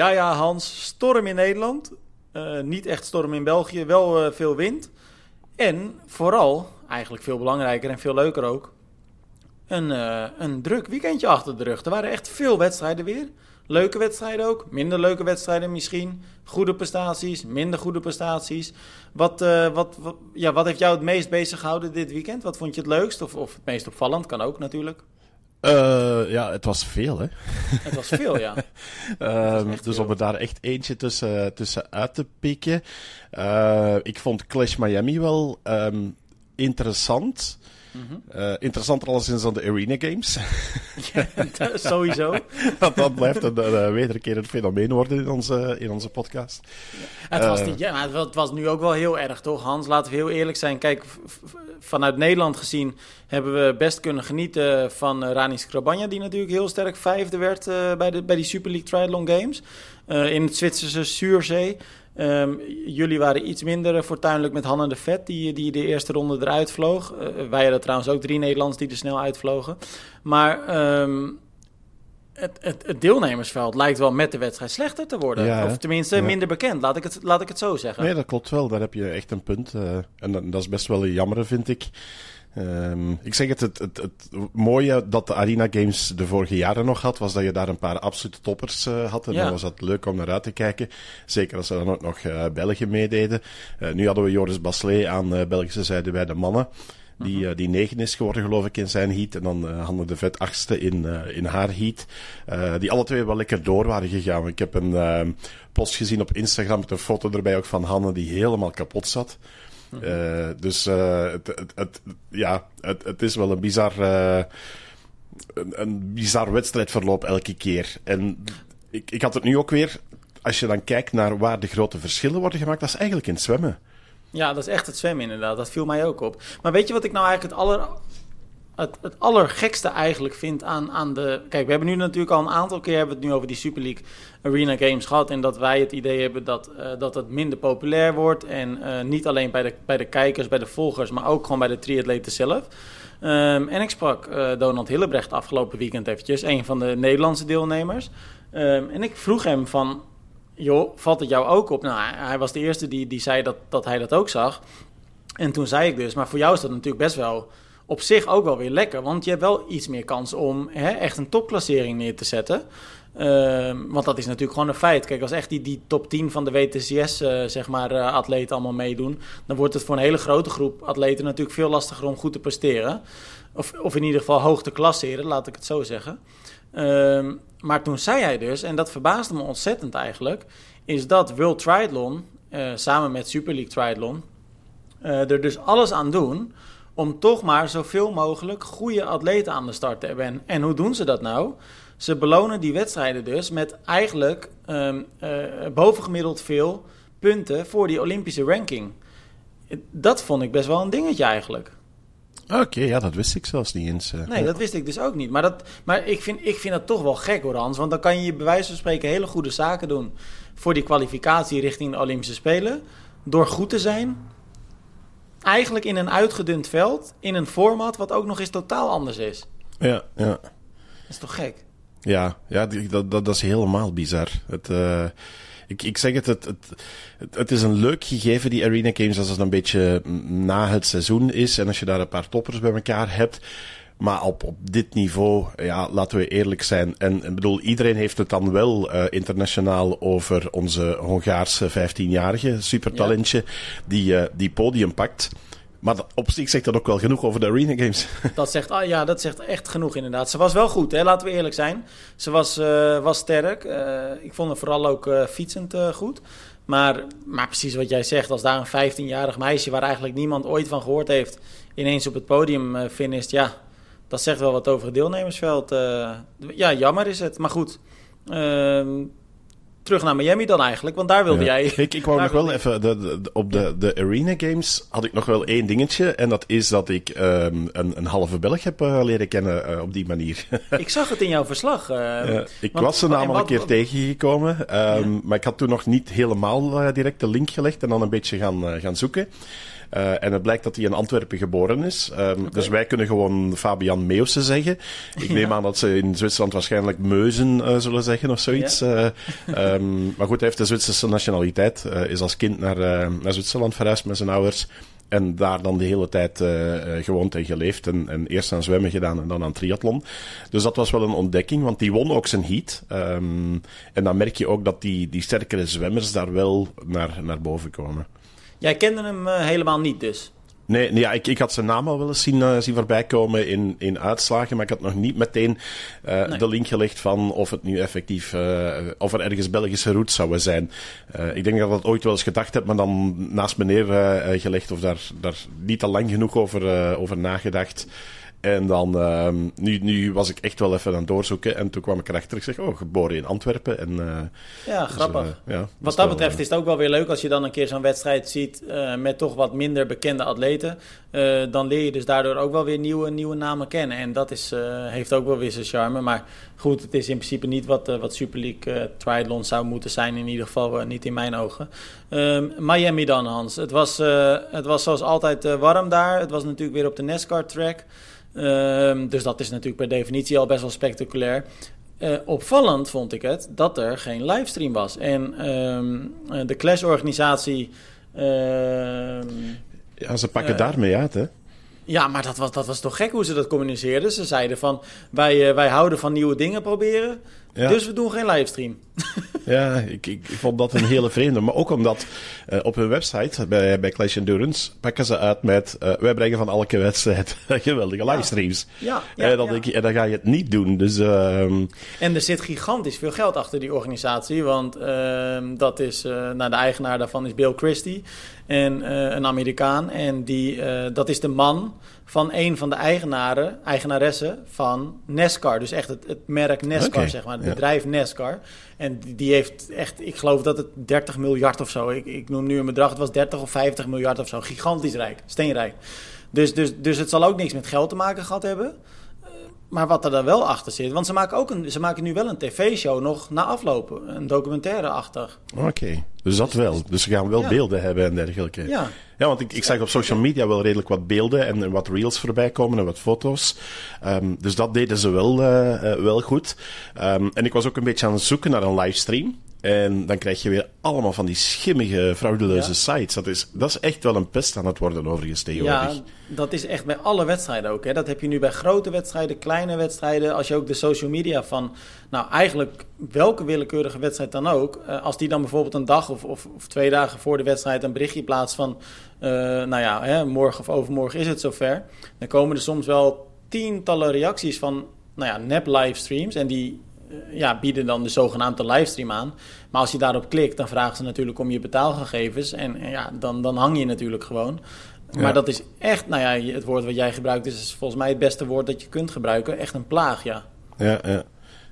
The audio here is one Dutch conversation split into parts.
Ja, ja, Hans, storm in Nederland. Uh, niet echt storm in België, wel uh, veel wind. En vooral, eigenlijk veel belangrijker en veel leuker ook, een, uh, een druk weekendje achter de rug. Er waren echt veel wedstrijden weer. Leuke wedstrijden ook, minder leuke wedstrijden misschien. Goede prestaties, minder goede prestaties. Wat, wat, wat, ja, wat heeft jou het meest bezig gehouden dit weekend? Wat vond je het leukst of, of het meest opvallend? Kan ook natuurlijk. Uh, ja, het was veel, hè? Het was veel, ja. uh, dus om er daar echt eentje tussen, tussen uit te pikken. Uh, ik vond Clash Miami wel um, interessant. Mm -hmm. interessanter alleszins dan de Arena Games. ja, sowieso. dat, dat blijft een, een wederkerend fenomeen worden in onze, in onze podcast. Ja, het, was niet, ja, maar het was nu ook wel heel erg, toch Hans? Laten we heel eerlijk zijn. Kijk, vanuit Nederland gezien hebben we best kunnen genieten van uh, Rani Skrabanja, die natuurlijk heel sterk vijfde werd uh, bij, de, bij die Super League Triathlon Games. Uh, in het Zwitserse Zuurzee. Um, jullie waren iets minder fortuinlijk met Hanne de Vet, die, die de eerste ronde eruit vloog. wij hadden trouwens ook drie Nederlands die er snel uitvlogen. Maar... Um, het, het, het, deelnemersveld lijkt wel met de wedstrijd slechter te worden. Ja, of tenminste ja. minder bekend, laat ik, het, laat ik het zo zeggen. Nee, dat klopt wel. Daar heb je echt een punt. Uh, en dat, dat, is best wel jammer, vind ik. Um, ik zeg het, het, het, het, mooie dat de Arena Games de vorige jaren nog had, was dat je daar een paar absolute toppers uh, had. En ja. dan was dat leuk om naar uit te kijken. Zeker als ze dan ook nog uh, België meededen. nu hadden we Joris Baslet aan Belgische zijde bij de mannen. Die, uh, die negen is geworden, geloof ik, in zijn heat. En dan uh, Hanne de Vet achtste in, uh, in haar heat. die alle twee wel lekker door waren gegaan. Ik heb een post gezien op Instagram met een foto erbij ook van Hanne die helemaal kapot zat. Uh, dus uh, het, het, het, ja, het, het is wel een bizar, uh, een, een bizar wedstrijdverloop elke keer. En ik, ik had het nu ook weer, als je dan kijkt naar waar de grote verschillen worden gemaakt, dat is eigenlijk in het zwemmen. Ja, dat is echt het zwemmen inderdaad. Dat viel mij ook op. Maar weet je wat ik nou eigenlijk het aller... Het, het allergekste eigenlijk vind aan, aan de... Kijk, we hebben nu natuurlijk al een aantal keer hebben het nu over die Super League Arena Games gehad. En dat wij het idee hebben dat, uh, dat het minder populair wordt. En uh, niet alleen bij de, bij de kijkers, bij de volgers, maar ook gewoon bij de triatleten zelf. Um, en ik sprak uh, Donald Hillebrecht afgelopen weekend eventjes, een van de Nederlandse deelnemers. Um, en ik vroeg hem van, joh, valt het jou ook op? Nou, hij was de eerste die, die zei dat, dat hij dat ook zag. En toen zei ik dus, maar voor jou is dat natuurlijk best wel op zich ook wel weer lekker. Want je hebt wel iets meer kans om hè, echt een topklassering neer te zetten. Uh, want dat is natuurlijk gewoon een feit. Kijk, als echt die, die top 10 van de WTCS, uh, zeg maar, uh, atleten allemaal meedoen... dan wordt het voor een hele grote groep atleten natuurlijk veel lastiger om goed te presteren. Of, of in ieder geval hoog te klasseren, laat ik het zo zeggen. Uh, maar toen zei hij dus, en dat verbaasde me ontzettend eigenlijk... is dat World Triathlon, uh, samen met Super League Triathlon... er dus alles aan doen om toch maar zoveel mogelijk goede atleten aan de start te hebben. En, hoe doen ze dat nou? Ze belonen die wedstrijden dus met eigenlijk um, uh, bovengemiddeld veel punten voor die Olympische ranking. Dat vond ik best wel een dingetje eigenlijk. Oké, okay, ja, dat wist ik zelfs niet eens. Uh, nee, dat wist ik dus ook niet. Maar, dat, maar ik, vind, ik vind dat toch wel gek hoor, Hans. Want dan kan je bij wijze van spreken hele goede zaken doen voor die kwalificatie richting de Olympische Spelen. Door goed te zijn. Eigenlijk in een uitgedund veld, in een format wat ook nog eens totaal anders is. Ja, ja. Dat is toch gek? Ja, ja dat, dat, dat is helemaal bizar. Het, uh, ik, ik zeg het, het, het, het, is een leuk gegeven, die Arena Games, als het een beetje na het seizoen is. En als je daar een paar toppers bij elkaar hebt. Maar op, op dit niveau, ja, laten we eerlijk zijn. En ik bedoel, iedereen heeft het dan wel uh, internationaal over onze Hongaarse 15-jarige supertalentje ja. die, uh, die podium pakt. Maar op zich zegt dat ook wel genoeg over de Arena Games. Dat zegt, ah, ja, dat zegt echt genoeg inderdaad. Ze was wel goed, hè? laten we eerlijk zijn. Ze was, uh, was sterk. Uh, ik vond haar vooral ook uh, fietsend goed. Maar, maar precies wat jij zegt, als daar een 15-jarig meisje... waar eigenlijk niemand ooit van gehoord heeft... ineens op het podium finisht, ja... dat zegt wel wat over het deelnemersveld. ja, jammer is het, maar goed... Ehm, terug naar Miami dan eigenlijk, want daar wilde ja. jij... Ik, ik wou nog wel even, de, de, op de, de Arena Games had ik nog wel één dingetje. En dat is dat ik um, een, een halve Belg heb uh, leren kennen uh, op die manier. ik zag het in jouw verslag. Uh, ik want, was er namelijk wat, een keer tegengekomen. Um, ja. Maar ik had toen nog niet helemaal direct de link gelegd en dan een beetje gaan, gaan zoeken. Uh, en het blijkt dat hij in Antwerpen geboren is. Um, okay. Dus wij kunnen gewoon Fabian Meeuwse zeggen. Ik neem aan dat ze in Zwitserland waarschijnlijk Meuzen uh, zullen zeggen of zoiets. Ja. Um, maar goed, hij heeft de Zwitserse nationaliteit. is als kind naar, naar Zwitserland verhuisd met zijn ouders. En daar dan de hele tijd uh, gewoond en geleefd. En, en, eerst aan zwemmen gedaan en dan aan triathlon. Dus dat was wel een ontdekking, want die won ook zijn heat. Um, en dan merk je ook dat die, die sterkere zwemmers daar wel naar, naar boven komen. Jij kende hem uh, helemaal niet dus? Nee, nee ja, ik, ik had zijn naam al wel eens zien, uh, zien voorbij komen in, in uitslagen, maar ik had nog niet meteen uh, nee. de link gelegd van of het nu effectief, uh, of er ergens Belgische roots zouden zijn. ik denk dat ik dat ooit wel eens gedacht heb, maar dan naast meneer gelegd of daar, daar niet al lang genoeg over, over nagedacht. En dan, uh, nu, nu was ik echt wel even aan het doorzoeken. En toen kwam ik erachter. Ik zeg, oh, geboren in Antwerpen. En, uh, ja, dus, grappig. Uh, ja, wat dat betreft is het ook wel weer leuk als je dan een keer zo'n wedstrijd ziet met toch wat minder bekende atleten. dan leer je dus daardoor ook wel weer nieuwe, nieuwe namen kennen. En dat is, heeft ook wel weer zijn charme. Maar goed, het is in principe niet wat, wat Super League Triathlon zou moeten zijn. In ieder geval niet in mijn ogen. Ehm, Miami dan, Hans. Het was, het was zoals altijd warm daar. Het was natuurlijk weer op de NASCAR track. Um, dus dat is natuurlijk per definitie al best wel spectaculair. Uh, opvallend vond ik het dat er geen livestream was. En um, de Clash-organisatie. Uh, ja, ze pakken uh, daarmee uit, hè? Ja, maar dat was, dat was toch gek hoe ze dat communiceerden. Ze zeiden van, wij, wij houden van nieuwe dingen proberen. Ja. Dus we doen geen livestream. ja, ik, ik, vond dat een hele vreemde. Maar ook omdat uh, op hun website bij, bij Clash Endurance pakken ze uit met... Uh, wij brengen van elke wedstrijd geweldige livestreams. Ja, ja, en, dan Denk je, en dan ga je het niet doen. Dus, uh, en er zit gigantisch veel geld achter die organisatie. Want ehm, dat is, nou, de eigenaar daarvan is Bill Christie. En een Amerikaan. En die, dat is de man van een van de eigenaren, eigenaressen van NASCAR. Dus echt het, het merk NASCAR, okay. zeg maar. Het ja. bedrijf NASCAR. En die, die, heeft echt, ik geloof dat het 30 miljard of zo, ik, ik noem nu een bedrag, het was 30 of 50 miljard of zo. Gigantisch rijk, steenrijk. Dus, dus, dus het zal ook niks met geld te maken gehad hebben. Maar wat er dan wel achter zit, want ze maken, ook een, ze maken nu wel een tv-show nog na aflopen. Een documentaire achter. Oké, okay. dus dat wel. Dus ze gaan wel ja. beelden hebben en dergelijke. Ja, ja want ik, ik zag op social media wel redelijk wat beelden en wat reels voorbij komen en wat foto's. Um, dus dat deden ze wel, uh, uh, wel goed. Um, en ik was ook een beetje aan het zoeken naar een livestream. En dan krijg je weer allemaal van die schimmige, frauduleuze ja. sites. Dat is, dat is echt wel een pest aan het worden overigens tegenwoordig. Ja, dat is echt bij alle wedstrijden ook. Hè. Dat heb je nu bij grote wedstrijden, kleine wedstrijden. Als je ook de social media van, nou eigenlijk welke willekeurige wedstrijd dan ook. Uh, als die dan bijvoorbeeld een dag of, of, of, twee dagen voor de wedstrijd een berichtje plaatst van... Uh, nou ja, hè, morgen of overmorgen is het zover. Dan komen er soms wel tientallen reacties van, nou ja, nep livestreams. En die ja, bieden dan de zogenaamde livestream aan. Maar als je daarop klikt, dan vragen ze natuurlijk om je betaalgegevens. En, en ja, dan, dan hang je natuurlijk gewoon. Maar dat is echt, nou ja, het woord wat jij gebruikt is volgens mij het beste woord dat je kunt gebruiken. Echt een plaag, ja. Ja, ja.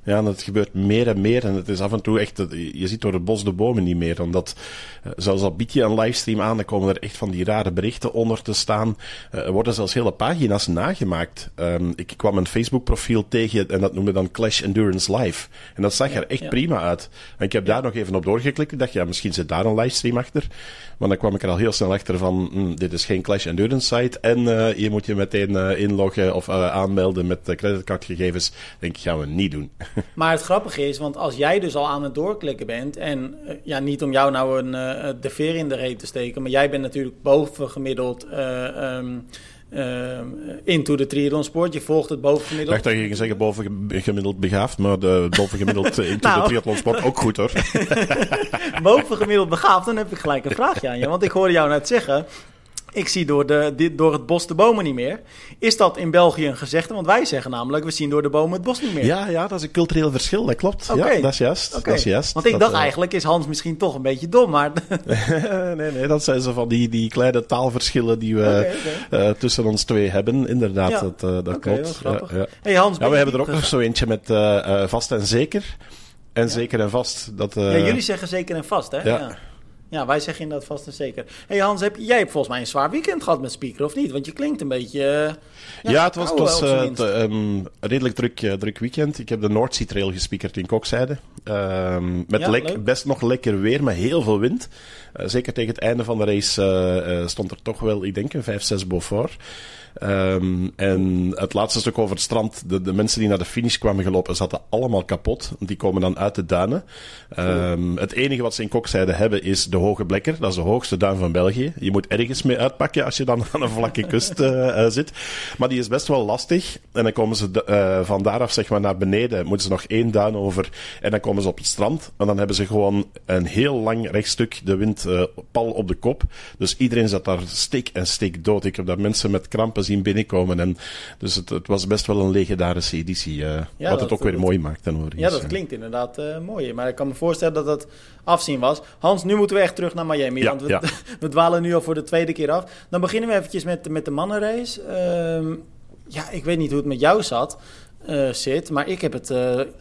Ja, en dat gebeurt meer en meer. En het is af en toe echt, je ziet door het bos de bomen niet meer. Omdat, zelfs al bied je een livestream aan, dan komen er echt van die rare berichten onder te staan. Er worden zelfs hele pagina's nagemaakt. Um, ik kwam een Facebook profiel tegen en dat noemde dan Clash Endurance Live. En dat zag er echt ja. prima uit. En ik heb daar nog even op doorgeklikt. Ik dacht, ja, misschien zit daar een livestream achter. Maar dan kwam ik er al heel snel achter van, hm, dit is geen Clash Endurance site. En uh, hier moet je meteen uh, inloggen of uh, aanmelden met creditcardgegevens. Denk ik, gaan we niet doen. Maar het grappige is, want als jij dus al aan het doorklikken bent... en ja, niet om jou nou een, de veer in de reet te steken... maar jij bent natuurlijk bovengemiddeld... Um, uh, into de triathlonsport. Je volgt het bovengemiddeld. Ik dacht dat je ging zeggen bovengemiddeld begaafd, maar de bovengemiddeld into nou. de triathlonsport ook goed hoor. bovengemiddeld begaafd, dan heb ik gelijk een vraagje aan je. Want ik hoorde jou net zeggen, ik zie door, de, dit, door het bos de bomen niet meer. Is dat in België een gezegde? Want wij zeggen namelijk, we zien door de bomen het bos niet meer. Ja, ja dat is een cultureel verschil, dat klopt. Okay. Ja, dat is juist. Okay. Dat is juist. Want ik dat, dacht uh... eigenlijk, is Hans misschien toch een beetje dom, maar... nee, nee, dat zijn zo van die, die kleine taalverschillen die we okay, uh, tussen ons twee hebben. Inderdaad, ja. dat, uh, dat klopt. Dat ja, ja. Hey Hans, ja, we hebben er ook nog zo eentje met vast en zeker. En zeker en vast. Dat, ja, jullie zeggen zeker en vast, hè? ja. Ja, wij zeggen inderdaad vast en zeker. hey Hans, heb, jij hebt volgens mij een zwaar weekend gehad met speaker, of niet? Want je klinkt een beetje... Uh, ja, het was, het was uh, een redelijk druk, uh, druk weekend. Ik heb de Noordzee Trail gespiekerd in Kokzijde. Ehm, met ja, lek, best nog lekker weer, maar heel veel wind. zeker tegen het einde van de race stond er toch wel, ik denk, een 5, 6 Beaufort. Um, en het laatste stuk over het strand, de, de, mensen die naar de finish kwamen gelopen, zaten allemaal kapot. Die komen dan uit de duinen. Um, het enige wat ze in Kokzijde hebben is de Hoge Blekker. Dat is de hoogste duin van België. Je moet ergens mee uitpakken als je dan aan een vlakke kust uh, zit. Maar die is best wel lastig. En dan komen ze uh, van daaraf zeg maar naar beneden. Moeten ze nog één duin over. En dan komen ze op het strand. En dan hebben ze gewoon een heel lang rechtstuk de wind pal op de kop. Dus iedereen zat daar stik en stik dood. Ik heb daar mensen met zien binnenkomen. En dus het, het was best wel een legendarische editie. Uh, ja, wat dat, het ook weer dat, mooi maakt. Dan, ja, dat klinkt inderdaad uh, mooi. Maar ik kan me voorstellen dat dat afzien was. Hans, nu moeten we echt terug naar Miami. Ja, want we, ja. we, dwalen nu al voor de tweede keer af. Dan beginnen we eventjes met, met de mannenrace. Uh, ja, ik weet niet hoe het met jou zat, zit. Maar ik heb het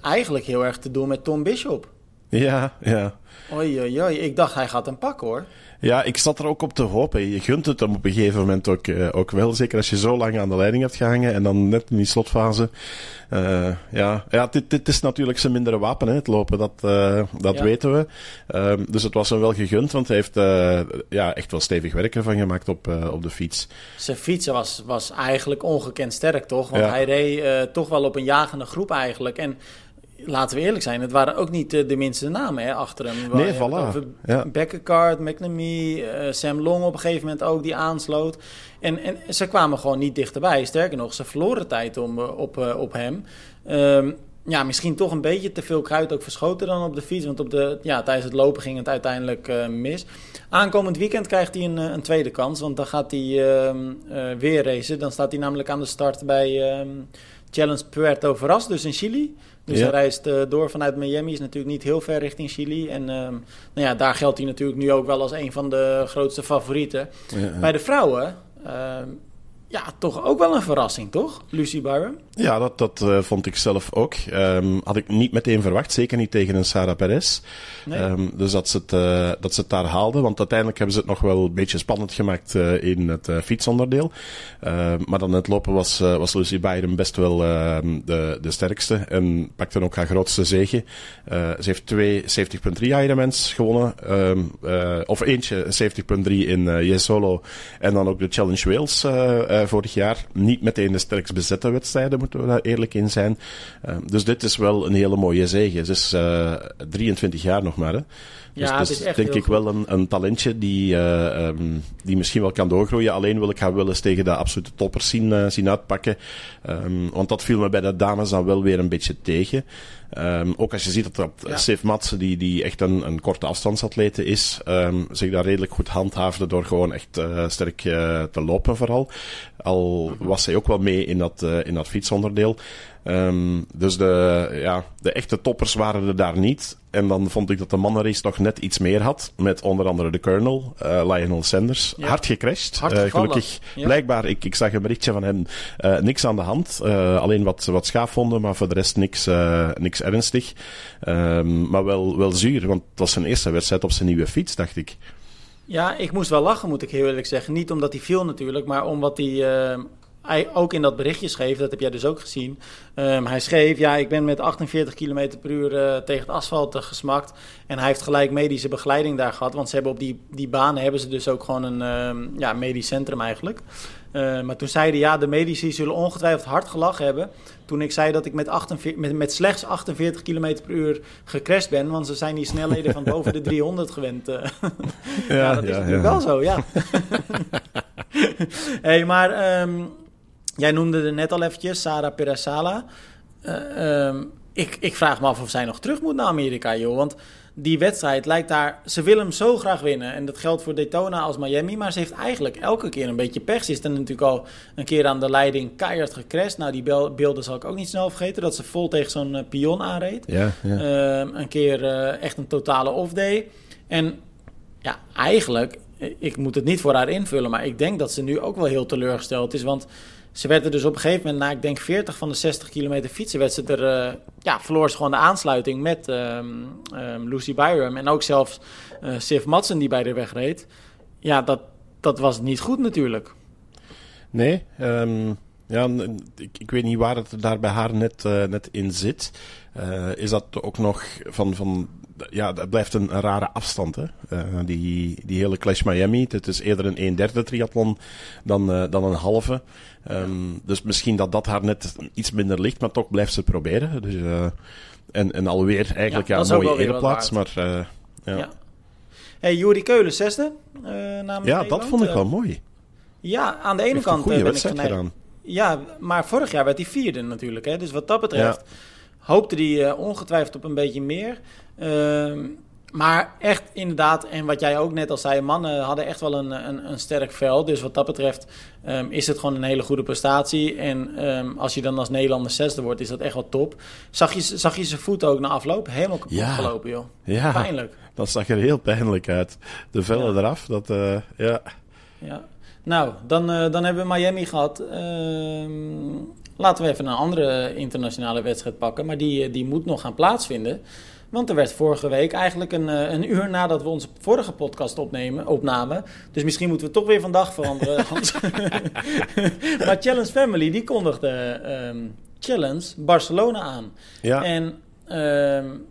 eigenlijk heel erg te doen met Tom Bishop. Ja, ja. Oei, oei, oei. Ik dacht, hij gaat hem pakken hoor. Ja, ik zat er ook op te hopen. Je gunt het hem op een gegeven moment ook, uh, ook wel. Zeker als je zo lang aan de leiding hebt gehangen en dan net in die slotfase. Uh, ja, ja dit, dit is natuurlijk zijn mindere wapen, hè, het lopen. Dat, uh, dat ja. weten we. Um, dus het was hem wel gegund, want hij heeft ja, echt wel stevig werk ervan gemaakt op, op de fiets. Zijn fietsen was, was eigenlijk ongekend sterk, toch? Want ja. hij reed toch wel op een jagende groep eigenlijk. En laten we eerlijk zijn, het waren ook niet de, de minste namen hè, achter hem. Nee, voilà. Ja. McNamee, uh, Sam Long op een gegeven moment ook, die aansloot. En, en ze kwamen gewoon niet dichterbij. Sterker nog, ze verloren tijd om, uh, op, op hem. Um, ja, misschien toch een beetje te veel kruid ook verschoten dan op de fiets. Want op de, ja, tijdens het lopen ging het uiteindelijk uh, mis. Aankomend weekend krijgt hij een, een tweede kans. Want dan gaat hij uh, uh, weer racen. Dan staat hij namelijk aan de start bij um, Challenge Puerto Verras, dus in Chili. Dus ja. hij reist uh, door vanuit Miami, is natuurlijk niet heel ver richting Chili. En um, nou ja, daar geldt hij natuurlijk nu ook wel als een van de grootste favorieten. Ja. Bij de vrouwen, uh, ja, toch ook wel een verrassing, toch? Lucy Byron? Ja, dat, dat uh, vond ik zelf ook. Um, had ik niet meteen verwacht, zeker niet tegen een Sarah Perez. Nee. Um, dus dat ze, het, uh, dat ze het daar haalden, want uiteindelijk hebben ze het nog wel een beetje spannend gemaakt uh, in het fietsonderdeel. maar dan het lopen was, was Lucy Byron best wel ehm, de, de sterkste en pakte ook haar grootste zege. ze heeft twee 70.3 Ironmans gewonnen, of eentje 70.3 in uh, Solo en dan ook de Challenge Wales vorig jaar. Niet meteen de sterkst bezette wedstrijden, moeten we daar eerlijk in zijn. Uh, dus dit is wel een hele mooie zege. Ze is uh, 23 jaar nog maar. Hè. Dus ja, het is, is denk ik wel een, een talentje die, uh, um, die misschien wel kan doorgroeien. Alleen wil ik haar wel eens tegen de absolute toppers zien, uh, zien uitpakken. Um, want dat viel me bij de dames dan wel weer een beetje tegen. Um, ook als je ziet dat, dat ja. Sif Matsen, die, die echt een, een korte afstandsatlete is, um, zich daar redelijk goed handhaafde door gewoon echt uh, sterk uh, te lopen vooral. Al was zij ook wel mee in dat, uh, in dat fietsonderdeel. Um, dus de, ja, de echte toppers waren er daar niet. En dan vond ik dat de mannenrace nog net iets meer had. Met onder andere de Colonel, uh, Lionel Sanders. Ja. Hard gecrashed. Hard uh, gelukkig, ja. blijkbaar, ik, ik zag een berichtje van hem. Uh, niks aan de hand. alleen wat, wat schaafwonden, maar voor de rest niks, niks ernstig. Um, maar wel, wel zuur, want het was zijn eerste wedstrijd op zijn nieuwe fiets, dacht ik. Ja, ik moest wel lachen, moet ik heel eerlijk zeggen. Niet omdat hij viel natuurlijk, maar omdat hij hij ook in dat berichtje schreef, dat heb jij dus ook gezien. Um, hij schreef, ja, ik ben met 48 km per uur uh, tegen het asfalt uh, gesmakt. En hij heeft gelijk medische begeleiding daar gehad. Want ze hebben op die, die banen hebben ze dus ook gewoon een um, ja, medisch centrum eigenlijk. Uh, maar toen zeiden ja, de medici zullen ongetwijfeld hard gelachen hebben. Toen ik zei dat ik met, 48, met, met slechts 48 km per uur gecrashed ben. Want ze zijn die snelheden van boven de 300 gewend. ja, ja, dat is natuurlijk ja. wel zo, ja. hey, maar... Um, Jij noemde er net al eventjes, Sarah Perasala. Uh, um, ik, ik vraag me af of zij nog terug moet naar Amerika, joh. Want die wedstrijd lijkt daar... Ze wil hem zo graag winnen. En dat geldt voor Daytona als Miami. Maar ze heeft eigenlijk elke keer een beetje pech. Ze is dan natuurlijk al een keer aan de leiding keihard gecrashed. Nou, die beelden zal ik ook niet snel vergeten. Dat ze vol tegen zo'n uh, pion aanreed. Ja, ja. Uh, een keer uh, echt een totale off-day. En ja, eigenlijk... Ik moet het niet voor haar invullen. Maar ik denk dat ze nu ook wel heel teleurgesteld is. Want ze werden dus op een gegeven moment, na ik denk 40 van de 60 kilometer fietsen, werd ze er, uh, ja, verloor ze gewoon de aansluiting met um, um, Lucy Byram. En ook zelfs uh, Sif Madsen die bij de weg reed. Ja, dat, dat was niet goed natuurlijk. Nee, um, ja, ik, weet niet waar het daar bij haar net, uh, net in zit. is dat ook nog van, van ja, dat blijft een, een rare afstand. Hè? Uh, die, die hele Clash Miami. Het is eerder een 1 derde triathlon dan, uh, dan een halve. Um, dus misschien dat dat haar net iets minder ligt, maar toch blijft ze proberen. Dus, uh, en, en alweer eigenlijk ja, ja een mooie ereplaats. Maar, ja. ja. Hey, Juri Keulen, zesde. ja, dat vond ik wel mooi. Ja, aan de ene kant ben ik gedaan. Ja, maar vorig jaar werd hij vierde natuurlijk. Hè? Dus wat dat betreft hoopte hij ongetwijfeld op een beetje meer. Uh, maar echt inderdaad, en wat jij ook net al zei, mannen hadden echt wel een, een, een sterk veld. Dus wat dat betreft um, is het gewoon een hele goede prestatie. En um, als je dan als Nederlander zesde wordt, is dat echt wel top. Zag je, zag je zijn voet ook na afloop? Helemaal kapot ja. gelopen, joh. Ja, pijnlijk. Dat zag er heel pijnlijk uit. De vellen ja. eraf, dat, uh, ja. Ja. Nou, dan, uh, dan hebben we Miami gehad. Laten we even een andere internationale wedstrijd pakken. Maar die, die moet nog gaan plaatsvinden. Want er werd vorige week eigenlijk een, eh, een uur nadat we onze vorige podcast opnemen, opnamen. Dus misschien moeten we toch weer van dag veranderen. maar Challenge Family die kondigde um, Challenge Barcelona aan. Ja. En um,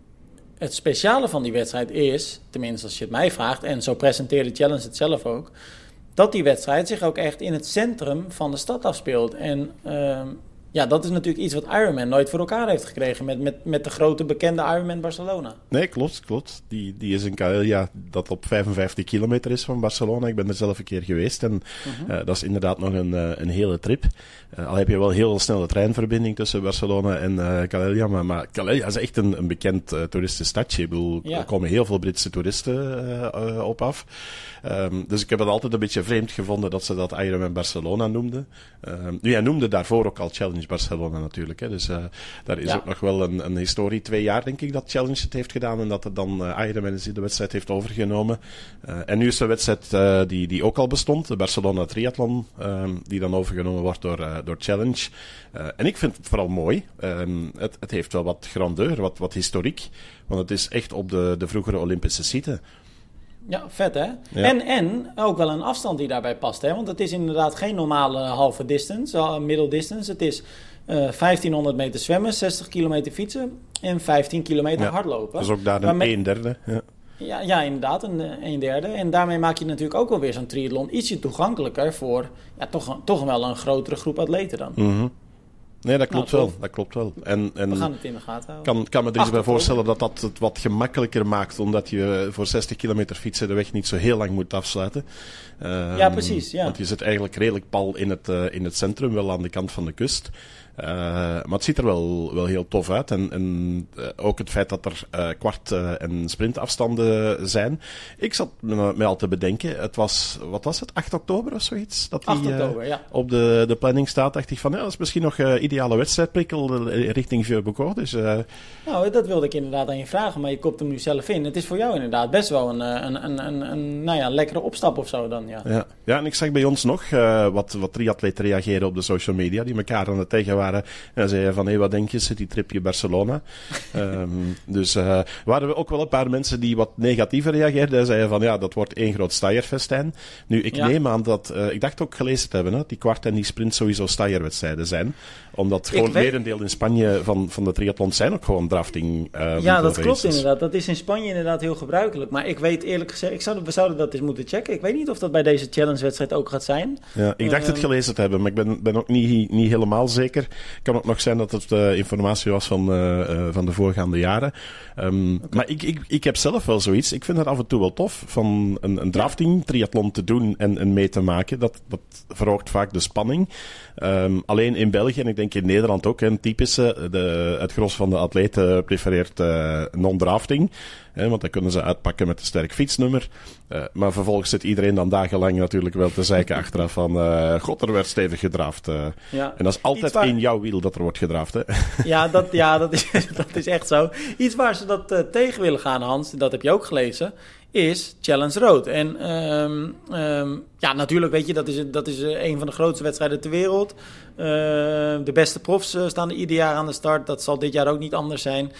het speciale van die wedstrijd is, tenminste als je het mij vraagt, en zo presenteerde Challenge het zelf ook, dat die wedstrijd zich ook echt in het centrum van de stad afspeelt. En um, ja, dat is natuurlijk iets wat Ironman nooit voor elkaar heeft gekregen met, met, met de grote bekende Ironman Barcelona. Nee, klopt, klopt. Die, die is in ja, dat op 55 kilometer is van Barcelona. Ik ben er zelf een keer geweest en uh-huh. uh, dat is inderdaad nog een, uh, een hele trip. Uh, al heb je wel heel snelle treinverbinding tussen Barcelona en uh, Calella, maar, maar Calella is echt een, een bekend toeristisch stadje. Ik bedoel, ja. er komen heel veel Britse toeristen op af. Um, dus ik heb het altijd een beetje vreemd gevonden dat ze dat Ironman Barcelona noemden. Um, nu, hij noemde daarvoor ook al Challenge Barcelona natuurlijk. Hè. Dus uh, daar is ja. ook nog wel een, een, historie. Twee jaar denk ik dat Challenge het heeft gedaan en dat het dan uh, Ironman de wedstrijd heeft overgenomen. Uh, en nu is de wedstrijd die, die ook al bestond, de Barcelona Triathlon, um, die dan overgenomen wordt door, door Challenge. En ik vind het vooral mooi. Um, het, het heeft wel wat grandeur, wat, wat historiek. Want het is echt op de, de vroegere Olympische site. Ja, vet hè? Ja. En, en ook wel een afstand die daarbij past hè? Want het is inderdaad geen normale halve distance, middle distance. Het is uh, 1500 meter zwemmen, 60 kilometer fietsen en 15 kilometer ja. hardlopen. Dus ook daar een een derde. Ja. Ja, ja, inderdaad, een, een derde. En daarmee maak je natuurlijk ook wel weer zo'n triathlon ietsje toegankelijker voor ja, toch, toch wel een grotere groep atleten dan. Mm -hmm. Nee, dat klopt nou, wel. Dat klopt wel. En, en We gaan het in de gaten houden. Kan, kan me er eens bij voorstellen dat dat het wat gemakkelijker maakt, omdat je voor 60 kilometer fietsen de weg niet zo heel lang moet afsluiten. Um, ja, precies. Ja. Want je zit eigenlijk redelijk pal in het, uh, in het centrum, wel aan de kant van de kust. Uh, maar het ziet er wel, wel heel tof uit. En, en uh, ook het feit dat er uh, kwart- en sprintafstanden zijn. Ik zat me, me, al te bedenken, het was, wat was het, 8 oktober of zoiets? Dat 8 oktober, ja. op de, de planning staat, dacht ik van, ja, dat is misschien nog ideale wedstrijdprikkel richting Vieux Dus, nou, dat wilde ik inderdaad aan je vragen, maar je kopt hem nu zelf in. Het is voor jou inderdaad best wel een, een, een, een, een nou ja, lekkere opstap of zo dan, ja. Ja, ja en ik zag bij ons nog wat, wat triatleten reageren op de social media, die elkaar aan het tegen waren waren. En zei van, hé, hey, wat denk je, zit die tripje Barcelona? um, dus uh, waren we ook wel een paar mensen die wat negatiever reageerden. En zeiden van, ja, dat wordt één groot Steyr-festijn. Nu, ik ja. neem aan dat, uh, ik dacht ook gelezen te hebben, hè, die kwart en die sprint sowieso Steyr-wedstrijden zijn. Omdat gewoon het weet... merendeel in Spanje van, van de triathlon zijn ook gewoon drafting uh, Ja, dat klopt inderdaad. Dat is in Spanje inderdaad heel gebruikelijk. Maar ik weet eerlijk gezegd, ik zou, we zouden dat eens moeten checken. Ik weet niet of dat bij deze challenge-wedstrijd ook gaat zijn. Ja, ik dacht het gelezen te hebben, maar ik ben, ben ook niet, niet helemaal zeker kan ook nog zijn dat het uh, informatie was van, uh, uh, van de voorgaande jaren. Um, okay. Maar ik, ik, ik heb zelf wel zoiets. Ik vind het af en toe wel tof van een, een drafting, triathlon te doen en, en mee te maken. Dat, dat verhoogt vaak de spanning. Um, alleen in België en ik denk in Nederland ook, een typische, de, het gros van de atleten prefereert non-drafting. Hè, want dan kunnen ze uitpakken met een sterk fietsnummer. Uh, maar vervolgens zit iedereen dan dagenlang natuurlijk wel te zeiken achteraf van... Uh, God, er werd stevig gedraafd. Uh. Ja. En dat is altijd waar... in jouw wiel dat er wordt gedraafd, hè? Ja, dat, ja dat, is, dat is echt zo. Iets waar ze dat tegen willen gaan, Hans, dat heb je ook gelezen is Challenge Road. En ehm, ehm, ja, natuurlijk weet je, dat is, dat is eh, een van de grootste wedstrijden ter wereld. Ehm, de beste profs staan er ieder jaar aan de start. Dat zal dit jaar ook niet anders zijn.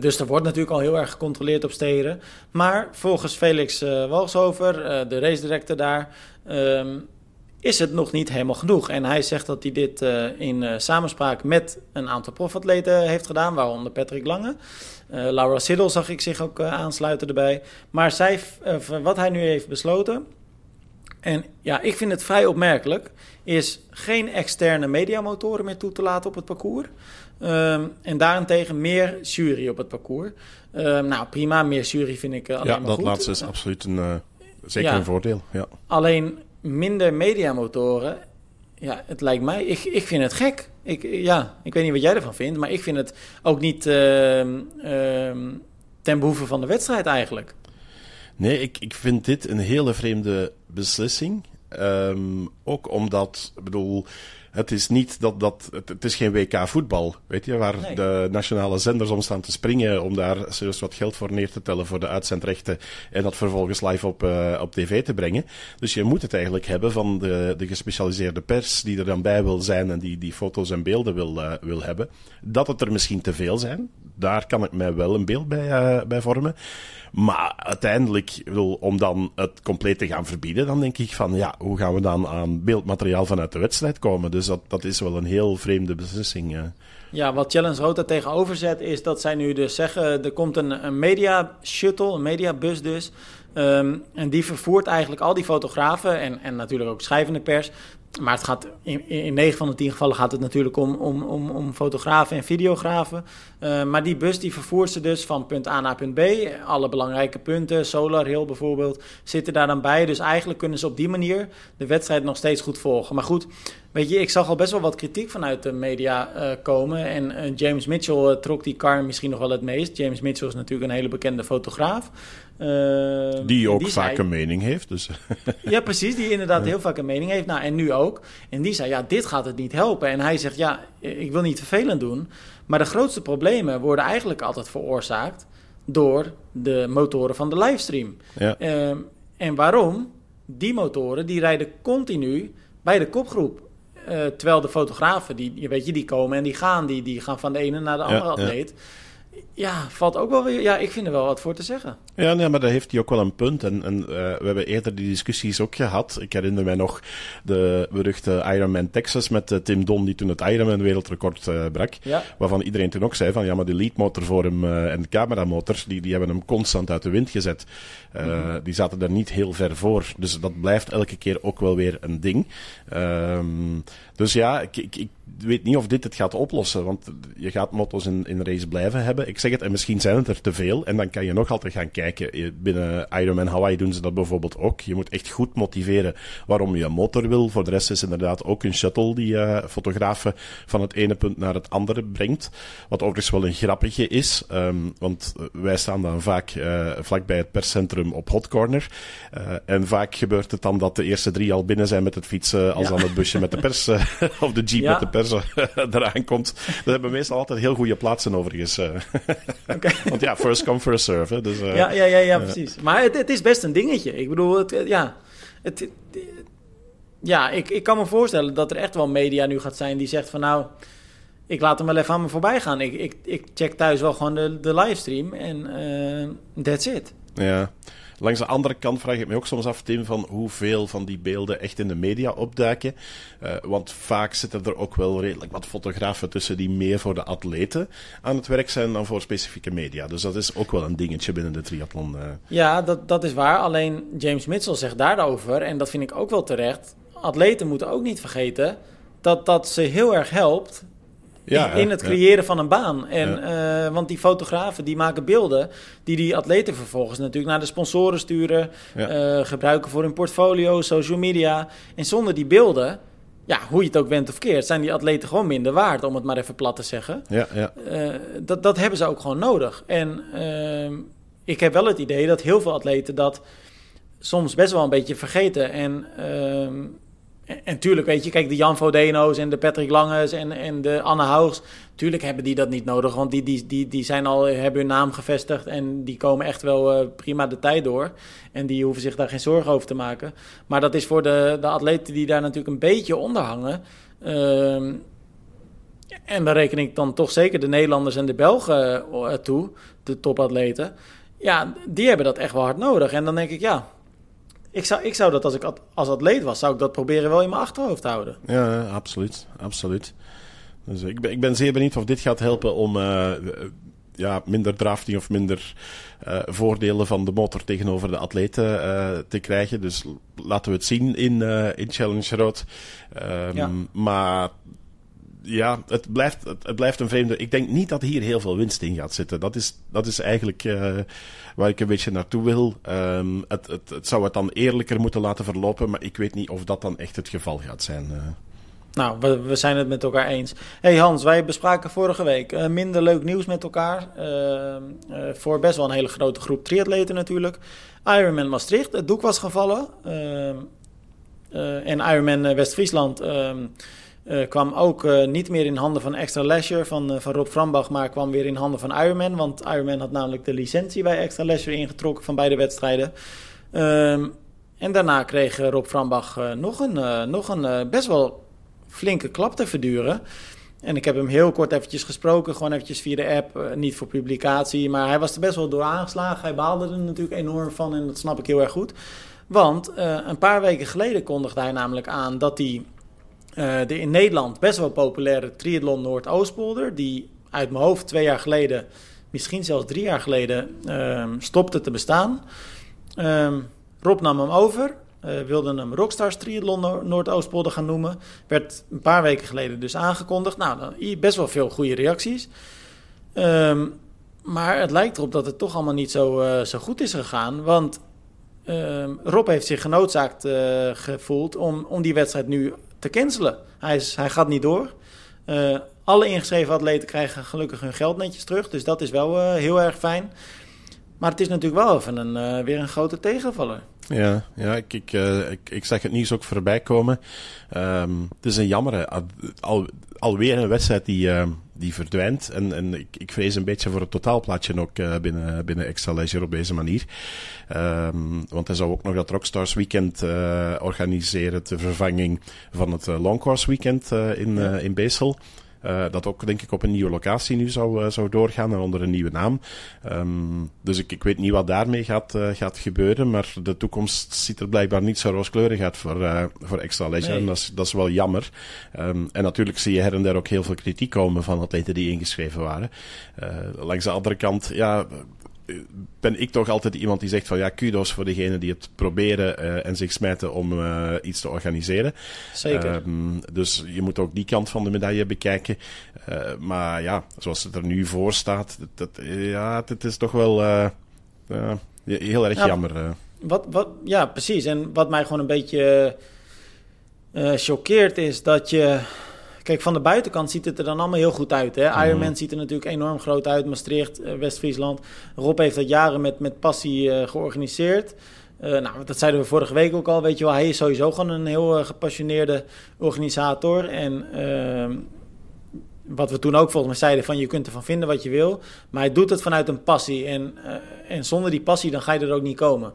Dus er wordt natuurlijk al heel erg gecontroleerd op steden. Maar volgens Felix uh, Walshover, de race director daar, is het nog niet helemaal genoeg. En hij zegt dat hij dit in samenspraak met een aantal profatleten heeft gedaan, waaronder Patrick Lange. Laura Siddle zag ik zich ook aansluiten erbij. Maar zij, wat hij nu heeft besloten, en ja, ik vind het vrij opmerkelijk, is geen externe mediamotoren meer toe te laten op het parcours. Um, en daarentegen meer jury op het parcours. Um, nou, prima, meer jury vind ik alleen ja, maar goed. Ja, dat laatste is absoluut een, zeker ja, een voordeel. Ja. Alleen minder mediamotoren ja, het lijkt mij. Ik, ik vind het gek. Ik, ja, ik weet niet wat jij ervan vindt, maar ik vind het ook niet uh, ten behoeve van de wedstrijd eigenlijk. Nee, ik, ik vind dit een hele vreemde beslissing. Um, ook omdat, ik bedoel, het is niet dat, dat het, het, is geen WK voetbal, weet je, waar nee. de nationale zenders om staan te springen om daar serieus wat geld voor neer te tellen voor de uitzendrechten en dat vervolgens live op, uh, op tv te brengen. Dus je moet het eigenlijk hebben van de, de gespecialiseerde pers die er dan bij wil zijn en die die foto's en beelden wil, uh, wil hebben. Dat het er misschien te veel zijn, daar kan ik mij wel een beeld bij, uh, bij vormen. Maar uiteindelijk, bedoel, om dan het compleet te gaan verbieden, dan denk ik van ja, hoe gaan we dan aan beeldmateriaal vanuit de wedstrijd komen? Dus dat, dat is wel een heel vreemde beslissing. Ja, ja wat Challenge daar tegenover zet, is dat zij nu dus zeggen: er komt een, een media shuttle, een mediabus dus. Um, en die vervoert eigenlijk al die fotografen en, en natuurlijk ook schrijvende pers maar het gaat in, in 9 van de 10 gevallen gaat het natuurlijk om, om, om, om fotografen en videografen. Uh, maar die bus die vervoert ze dus van punt A naar punt B. Alle belangrijke punten, Solar Hill bijvoorbeeld, zitten daar dan bij. Dus eigenlijk kunnen ze op die manier de wedstrijd nog steeds goed volgen. Maar goed, weet je, ik zag al best wel wat kritiek vanuit de media uh, komen. En uh, James Mitchell trok die car misschien nog wel het meest. James Mitchell is natuurlijk een hele bekende fotograaf. die ook die vaak zei, een mening heeft. Dus. ja, precies. Die inderdaad heel vaak een mening heeft. Nou, en nu ook. En die zei, ja, dit gaat het niet helpen. En hij zegt, ja, ik wil niet vervelend doen. Maar de grootste problemen worden eigenlijk altijd veroorzaakt door de motoren van de livestream. Ja. Um, en waarom? Die motoren die rijden continu bij de kopgroep. Uh, terwijl de fotografen, die, weet je, die komen en die gaan, die, die gaan van de ene naar de andere ja, atleet. Ja ja, valt ook wel weer. Ja, ik vind er wel wat voor te zeggen. Ja, nee, maar daar heeft hij ook wel een punt. En, en uh, we hebben eerder die discussies ook gehad. Ik herinner mij nog de beruchte Ironman Texas met uh, Tim Don, die toen het Ironman wereldrecord brak. Ja. Waarvan iedereen toen ook zei van ja, maar de leadmotor voor hem en de cameramotor, die, die hebben hem constant uit de wind gezet. Mm-hmm. Die zaten er niet heel ver voor. Dus dat blijft elke keer ook wel weer een ding. Um, dus ja, ik, ik, ik weet niet of dit het gaat oplossen. Want je gaat motto's in, in race blijven hebben. Ik zeg het, en misschien zijn het er te veel. En dan kan je nog altijd gaan kijken. Binnen Ironman Hawaii doen ze dat bijvoorbeeld ook. Je moet echt goed motiveren waarom je een motor wil. Voor de rest is inderdaad ook een shuttle die uh, fotografen van het ene punt naar het andere brengt. Wat overigens wel een grappige is. Um, want wij staan dan vaak uh, vlakbij het perscentrum op Hot Corner. Uh, en vaak gebeurt het dan dat de eerste drie al binnen zijn met het fietsen. Als dan het busje met de pers of de jeep met de pers eraan komt. Dat hebben meestal altijd heel goede plaatsen overigens. okay. Want ja, first come, first serve. Hè. Dus, ja, ja, ja, ja, precies. Maar het, het, is best een dingetje. Ik bedoel, het, ja, het, het, ja ik, ik kan me voorstellen dat er echt wel media nu gaat zijn die zegt van nou, ik laat hem wel even aan me voorbij gaan. Ik, ik, ik check thuis wel gewoon de, de livestream en uh, that's it. Ja. Langs de andere kant vraag ik me ook soms af, Tim, van hoeveel van die beelden echt in de media opduiken. Uh, want vaak zitten er ook wel redelijk wat fotografen tussen die meer voor de atleten aan het werk zijn dan voor specifieke media. Dus dat is ook wel een dingetje binnen de triathlon. Uh. Ja, dat, dat is waar. Alleen James Mitchell zegt daarover, en dat vind ik ook wel terecht, atleten moeten ook niet vergeten dat dat ze heel erg helpt ja, in, in, het creëren van een baan. En, uh, want die fotografen die maken beelden die die atleten vervolgens natuurlijk naar de sponsoren sturen, uh, gebruiken voor hun portfolio, social media. En zonder die beelden, ja, hoe je het ook went of keert, zijn die atleten gewoon minder waard, om het maar even plat te zeggen. Ja, ja. Uh, dat, dat hebben ze ook gewoon nodig. En ehm, ik heb wel het idee dat heel veel atleten dat soms best wel een beetje vergeten. En ehm, en, tuurlijk, weet je, kijk, de Jan Vodeno's en de Patrick Langes en, en de Anne Haugs, tuurlijk hebben die dat niet nodig, want die, die, die, die zijn al, hebben hun naam gevestigd en die komen echt wel uh, prima de tijd door. En die hoeven zich daar geen zorgen over te maken. Maar dat is voor de, de atleten die daar natuurlijk een beetje onder hangen. Uh, en daar reken ik dan toch zeker de Nederlanders en de Belgen uh, toe, de topatleten. Ja, die hebben dat echt wel hard nodig. En dan denk ik, ja, ik zou, ik zou dat als ik als atleet was, zou ik dat proberen wel in mijn achterhoofd houden. Ja, absoluut. absoluut. Dus ik ben, ik ben zeer benieuwd of dit gaat helpen om uh, ja, minder drafting of minder uh, voordelen van de motor tegenover de atleten uh, te krijgen. Dus laten we het zien in, in Challenge Road. Um, ja. Maar ja, het blijft, het, blijft een vreemde. Ik denk niet dat hier heel veel winst in gaat zitten. Dat is, dat is eigenlijk uh, waar ik een beetje naartoe wil. Um, het, het, zou het dan eerlijker moeten laten verlopen, maar ik weet niet of dat dan echt het geval gaat zijn. Uh. Nou, we, zijn het met elkaar eens. hey Hans, wij bespraken vorige week uh, minder leuk nieuws met elkaar. voor best wel een hele grote groep triatleten natuurlijk. Ironman Maastricht, het doek was gevallen. Ehm, en Ironman West-Friesland ehm, uh, kwam ook uh, niet meer in handen van Extra Leisure van, uh, van Rob Frambach, maar kwam weer in handen van Ironman. Want Ironman had namelijk de licentie bij Extra Leisure ingetrokken van beide wedstrijden. Um, en daarna kreeg Rob Frambach nog een, nog een best wel flinke klap te verduren. En ik heb hem heel kort eventjes gesproken, gewoon eventjes via de app, niet voor publicatie. Maar hij was er best wel door aangeslagen. Hij baalde er natuurlijk enorm van en dat snap ik heel erg goed. Want een paar weken geleden kondigde hij namelijk aan dat hij de in Nederland best wel populaire Triathlon Noordoostpolder, die uit mijn hoofd twee jaar geleden, misschien zelfs drie jaar geleden, uh, stopte te bestaan. Uh, Rob nam hem over, uh, wilde hem Rockstars Triathlon Noordoostpolder gaan noemen. Werd een paar weken geleden dus aangekondigd. Nou, best wel veel goede reacties. Ehm, maar het lijkt erop dat het toch allemaal niet zo, uh, zo goed is gegaan. Want ehm, Rob heeft zich genoodzaakt gevoeld om, om die wedstrijd nu te. Hij, is, hij gaat niet door. Uh, alle ingeschreven atleten krijgen gelukkig hun geld netjes terug. Dus dat is wel uh, heel erg fijn. Maar het is natuurlijk wel even een, uh, weer een grote tegenvaller. Ja, ja ik, ik, ik, ik zag het nieuws ook voorbij komen. Um, het is een jammer. Al, alweer een wedstrijd die, uh, die verdwijnt. En, en ik, ik vrees een beetje voor het totaalplaatje ook uh, binnen, binnen Extra Leisure op deze manier. Um, want hij zou ook nog dat Rockstars Weekend uh, organiseren ter vervanging van het Long Course Weekend in, in Beesel. Uh, dat ook, denk ik, op een nieuwe locatie nu zou, uh, zou doorgaan en onder een nieuwe naam. Um, dus ik, ik weet niet wat daarmee gaat, uh, gaat gebeuren, maar de toekomst ziet er blijkbaar niet zo rooskleurig uit voor, voor Extra. Nee. En dat is, dat is wel jammer. Um, en natuurlijk zie je her en daar ook heel veel kritiek komen van atleten die ingeschreven waren. langs de andere kant, ja, ben ik toch altijd iemand die zegt van ja, kudos voor degenen die het proberen uh, en zich smijten om uh, iets te organiseren. Zeker. Um, dus je moet ook die kant van de medaille bekijken. Uh, maar ja, zoals het er nu voor staat, dat, ja, het is toch wel heel erg ja, jammer. Wat, wat, ja, precies. En wat mij gewoon een beetje choqueert is dat je Kijk, van de buitenkant ziet het er dan allemaal heel goed uit. Hè? Mm. Ironman ziet er natuurlijk enorm groot uit. Maastricht, uh, West-Friesland. Rob heeft dat jaren met, met passie uh, georganiseerd. Uh, nou, dat zeiden we vorige week ook al. Weet je wel, hij is sowieso gewoon een heel gepassioneerde organisator. En ehm, wat we toen ook volgens mij zeiden: van je kunt ervan vinden wat je wil. Maar hij doet het vanuit een passie. En, en zonder die passie, dan ga je er ook niet komen.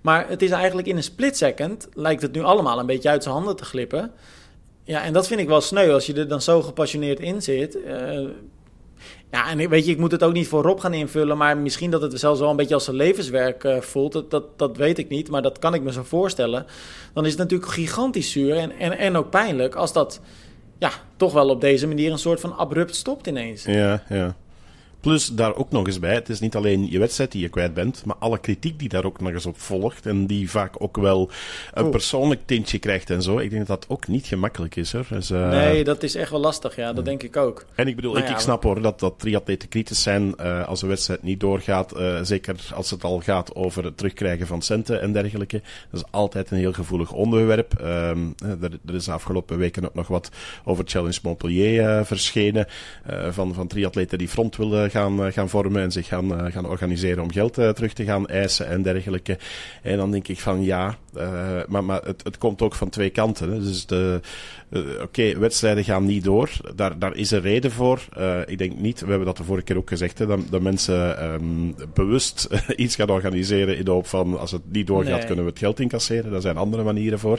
Maar het is eigenlijk in een split second, lijkt het nu allemaal een beetje uit zijn handen te glippen. Ja, en dat vind ik wel sneu als je er dan zo gepassioneerd in zit. Uh, ja, en weet je, ik moet het ook niet voor Rob gaan invullen, maar misschien dat het zelfs wel een beetje als een levenswerk uh, voelt. Dat, dat, dat weet ik niet, maar dat kan ik me zo voorstellen. Dan is het natuurlijk gigantisch zuur en, en, en ook pijnlijk als dat ja, toch wel op deze manier een soort van abrupt stopt ineens. Ja, ja. Plus daar ook nog eens bij, het is niet alleen je wedstrijd die je kwijt bent, maar alle kritiek die daar ook nog eens op volgt en die vaak ook wel een oh. persoonlijk tintje krijgt en zo. Ik denk dat dat ook niet gemakkelijk is. Hoor. Dus, uh... Nee, dat is echt wel lastig, ja, dat denk ik ook. En ik bedoel, nou ik, ja, ik snap hoor dat, dat triatleten kritisch zijn uh, als een wedstrijd niet doorgaat. Uh, zeker als het al gaat over het terugkrijgen van centen en dergelijke. Dat is altijd een heel gevoelig onderwerp. Um, er, er, is de afgelopen weken ook nog wat over Challenge Montpellier verschenen van, van triatleten die front willen gaan, gaan vormen en zich gaan, gaan organiseren om geld terug te gaan eisen en dergelijke. En dan denk ik van ja, maar, maar het, het komt ook van twee kanten. Hè. Dus de, oké, wedstrijden gaan niet door. Daar, daar is een reden voor. ik denk niet, we hebben dat de vorige keer ook gezegd, hè, dat, dat mensen um, bewust iets gaan organiseren in de hoop van als het niet doorgaat, kunnen we het geld incasseren. Daar zijn andere manieren voor.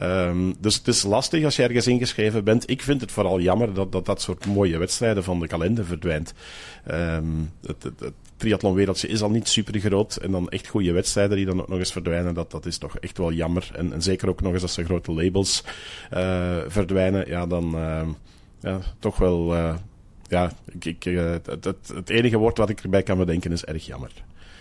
Um, dus het is lastig als je ergens ingeschreven bent. Ik vind het vooral jammer dat dat, dat soort mooie wedstrijden van de kalender verdwijnt. Um, het, het, het triathlonwereldje is al niet super groot. En dan echt goede wedstrijden die dan ook nog eens verdwijnen, dat, dat is toch echt wel jammer. En, en zeker ook nog eens als de grote labels uh, verdwijnen, ja, dan uh, ja, toch wel. Uh, ja, ik, ik, het, het, het enige woord wat ik erbij kan bedenken is erg jammer.